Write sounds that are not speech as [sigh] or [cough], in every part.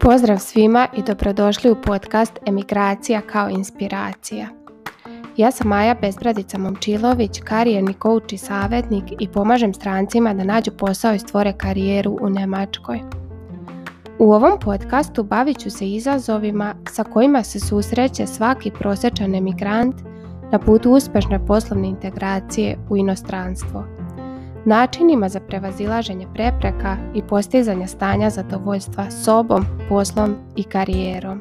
Pozdrav svima i dobrodošli u podcast Emigracija kao inspiracija. Ja sam Maja Bezbradica Momčilović, karijerni coach i savjetnik i pomažem strancima da nađu posao i stvore karijeru u Njemačkoj. U ovom podcastu bavit ću se izazovima sa kojima se susreće svaki prosječan emigrant – na putu uspešne poslovne integracije u inostranstvo. Načinima za prevazilaženje prepreka i postizanje stanja zadovoljstva sobom, poslom i karijerom.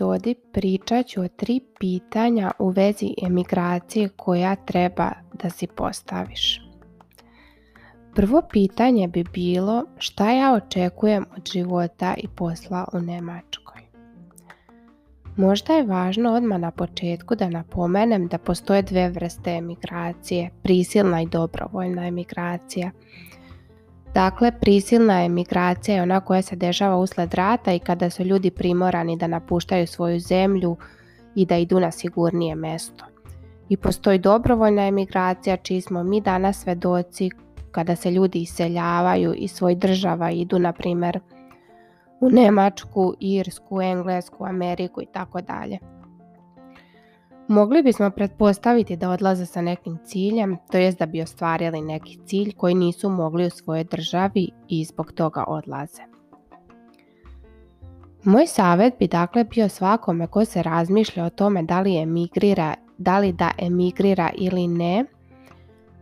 epizodi pričat ću o tri pitanja u vezi emigracije koja treba da si postaviš. Prvo pitanje bi bilo šta ja očekujem od života i posla u Nemačkoj. Možda je važno odmah na početku da napomenem da postoje dve vrste emigracije, prisilna i dobrovoljna emigracija – Dakle, prisilna emigracija je ona koja se dešava usled rata i kada su ljudi primorani da napuštaju svoju zemlju i da idu na sigurnije mesto. I postoji dobrovoljna emigracija čiji smo mi danas svedoci kada se ljudi iseljavaju iz svojih država idu na primjer u Njemačku, Irsku, Englesku, Ameriku i tako dalje. Mogli bismo pretpostaviti da odlaze sa nekim ciljem, to jest da bi ostvarili neki cilj koji nisu mogli u svojoj državi i zbog toga odlaze. Moj savjet bi dakle bio svakome ko se razmišlja o tome da li emigrira, da li da emigrira ili ne,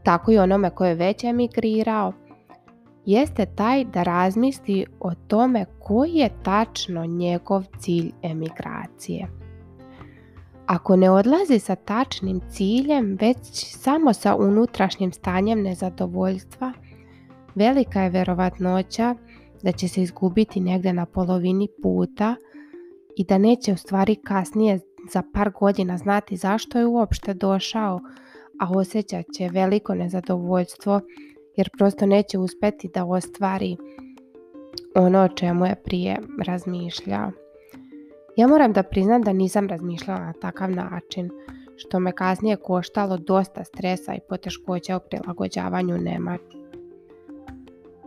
tako i onome ko je već emigrirao, jeste taj da razmisli o tome koji je tačno njegov cilj emigracije. Ako ne odlazi sa tačnim ciljem, već samo sa unutrašnjim stanjem nezadovoljstva, velika je verovatnoća da će se izgubiti negde na polovini puta i da neće u stvari kasnije za par godina znati zašto je uopšte došao, a osjećat će veliko nezadovoljstvo jer prosto neće uspeti da ostvari ono o čemu je prije razmišljao. Ja moram da priznam da nisam razmišljala na takav način, što me kasnije koštalo dosta stresa i poteškoća u prilagođavanju nema.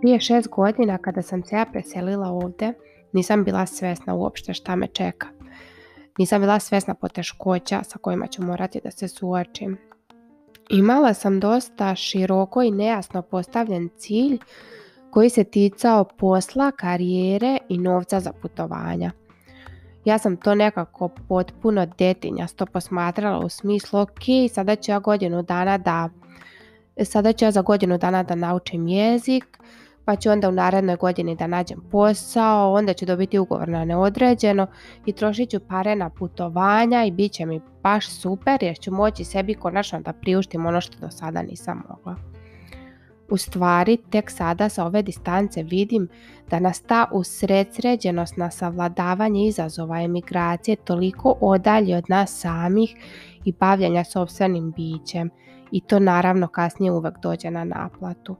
Prije šest godina kada sam se ja preselila ovdje, nisam bila svesna uopšte šta me čeka. Nisam bila svesna poteškoća sa kojima ću morati da se suočim. Imala sam dosta široko i nejasno postavljen cilj koji se ticao posla, karijere i novca za putovanja ja sam to nekako potpuno detinjasto posmatrala u smislu ok, sada ću ja godinu dana da sada ću ja za godinu dana da naučim jezik, pa ću onda u narednoj godini da nađem posao, onda ću dobiti ugovor na neodređeno i trošit ću pare na putovanja i bit će mi baš super jer ću moći sebi konačno da priuštim ono što do sada nisam mogla. U stvari, tek sada sa ove distance vidim da nas ta usredsređenost na savladavanje izazova emigracije toliko odalji od nas samih i bavljanja sobstvenim bićem i to naravno kasnije uvek dođe na naplatu.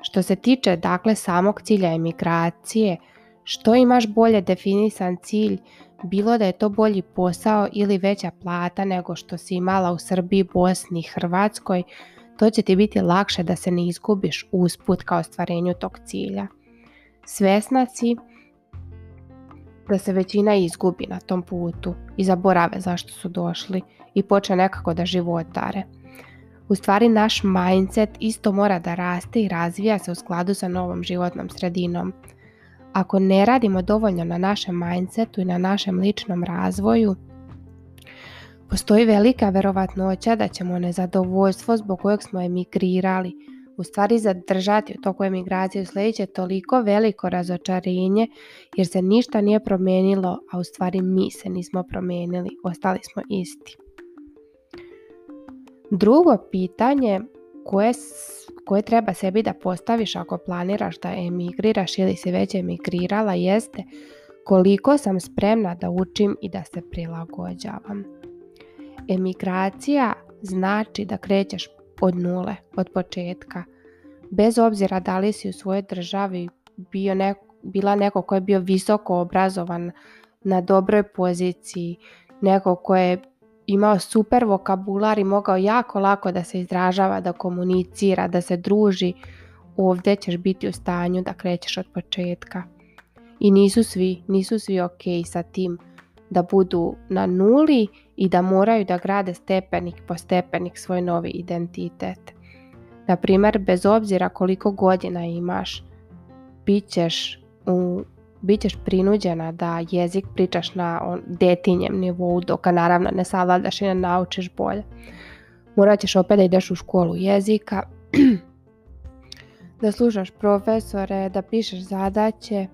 Što se tiče dakle samog cilja emigracije, što imaš bolje definisan cilj, bilo da je to bolji posao ili veća plata nego što si imala u Srbiji, Bosni i Hrvatskoj, to će ti biti lakše da se ne izgubiš usput ka ostvarenju tog cilja. Svesna si da se većina izgubi na tom putu i zaborave zašto su došli i počne nekako da životare. U stvari naš mindset isto mora da raste i razvija se u skladu sa novom životnom sredinom. Ako ne radimo dovoljno na našem mindsetu i na našem ličnom razvoju, Postoji velika verovatnoća da ćemo nezadovoljstvo zbog kojeg smo emigrirali u stvari zadržati u toku emigracije u sljedeće toliko veliko razočarenje jer se ništa nije promijenilo, a u stvari mi se nismo promijenili, ostali smo isti. Drugo pitanje koje, koje treba sebi da postaviš ako planiraš da emigriraš ili si već emigrirala jeste koliko sam spremna da učim i da se prilagođavam emigracija znači da krećeš od nule, od početka. Bez obzira da li si u svojoj državi bio neko, bila neko ko je bio visoko obrazovan na dobroj poziciji, neko ko je imao super vokabular i mogao jako lako da se izražava, da komunicira, da se druži, ovdje ćeš biti u stanju da krećeš od početka. I nisu svi, nisu svi ok sa tim da budu na nuli i da moraju da grade stepenik po stepenik svoj novi identitet. Na primjer, bez obzira koliko godina imaš, bit ćeš, u, bit ćeš prinuđena da jezik pričaš na detinjem nivou, dok naravno ne savladaš i ne naučiš bolje. Morat ćeš opet da ideš u školu jezika, [clears throat] da slušaš profesore, da pišeš zadaće,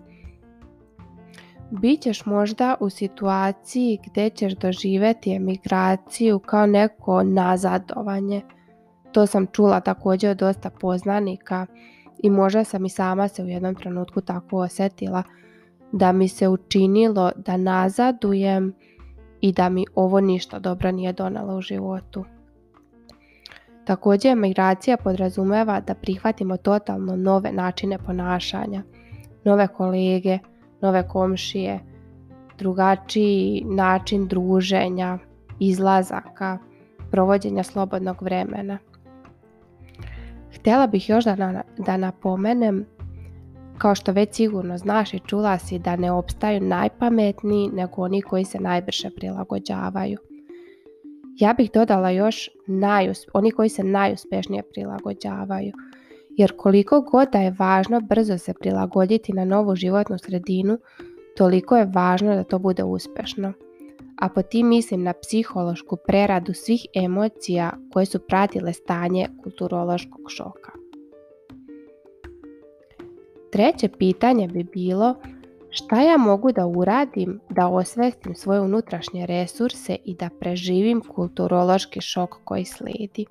Bićeš možda u situaciji gdje ćeš doživjeti emigraciju kao neko nazadovanje. To sam čula također od dosta poznanika i možda sam i sama se u jednom trenutku tako osjetila da mi se učinilo da nazadujem i da mi ovo ništa dobro nije donalo u životu. Također, migracija podrazumeva da prihvatimo totalno nove načine ponašanja, nove kolege, nove komšije, drugačiji način druženja, izlazaka, provođenja slobodnog vremena. Htjela bih još da, da napomenem, kao što već sigurno znaš i čula si da ne opstaju najpametniji nego oni koji se najbrže prilagođavaju. Ja bih dodala još najus, oni koji se najuspješnije prilagođavaju jer koliko god da je važno brzo se prilagoditi na novu životnu sredinu, toliko je važno da to bude uspješno. A po tim mislim na psihološku preradu svih emocija koje su pratile stanje kulturološkog šoka. Treće pitanje bi bilo šta ja mogu da uradim da osvestim svoje unutrašnje resurse i da preživim kulturološki šok koji slijedi.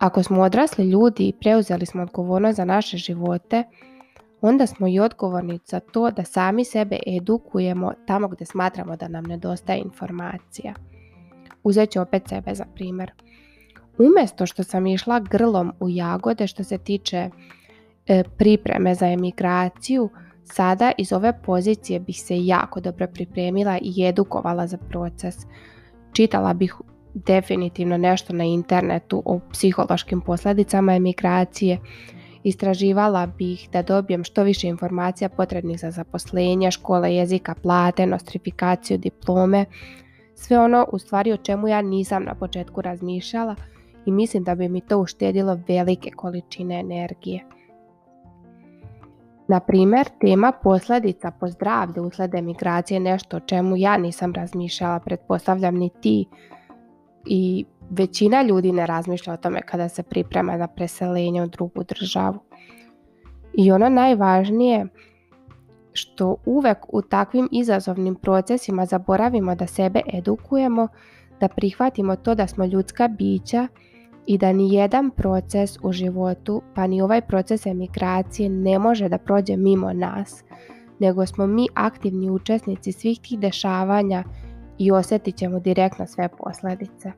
Ako smo odrasli ljudi i preuzeli smo odgovornost za naše živote, onda smo i odgovorni za to da sami sebe edukujemo tamo gdje smatramo da nam nedostaje informacija. Uzet ću opet sebe za primjer. Umjesto što sam išla grlom u jagode što se tiče e, pripreme za emigraciju, sada iz ove pozicije bih se jako dobro pripremila i edukovala za proces. Čitala bih definitivno nešto na internetu o psihološkim posljedicama emigracije. Istraživala bih da dobijem što više informacija potrebnih za zaposlenje, škole jezika, plate, nostrifikaciju, diplome. Sve ono u stvari o čemu ja nisam na početku razmišljala i mislim da bi mi to uštedilo velike količine energije. Na primjer, tema posljedica po zdravlje usled emigracije je nešto o čemu ja nisam razmišljala, pretpostavljam ni ti, i većina ljudi ne razmišlja o tome kada se priprema na preseljenje u drugu državu. I ono najvažnije što uvek u takvim izazovnim procesima zaboravimo da sebe edukujemo, da prihvatimo to da smo ljudska bića i da ni jedan proces u životu, pa ni ovaj proces emigracije ne može da prođe mimo nas, nego smo mi aktivni učesnici svih tih dešavanja i osjetit ćemo direktno sve posljedice.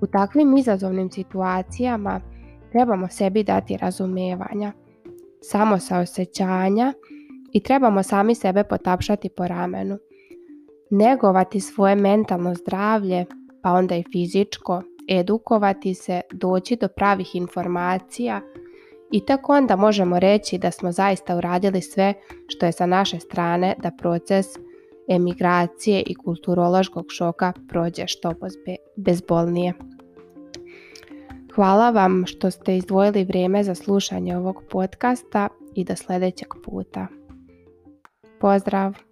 U takvim izazovnim situacijama trebamo sebi dati razumijevanja, samo sa osjećanja i trebamo sami sebe potapšati po ramenu. Negovati svoje mentalno zdravlje, pa onda i fizičko, edukovati se, doći do pravih informacija i tako onda možemo reći da smo zaista uradili sve što je sa naše strane da proces emigracije i kulturološkog šoka prođe što bezbolnije. Hvala vam što ste izdvojili vrijeme za slušanje ovog podcasta i do sljedećeg puta. Pozdrav!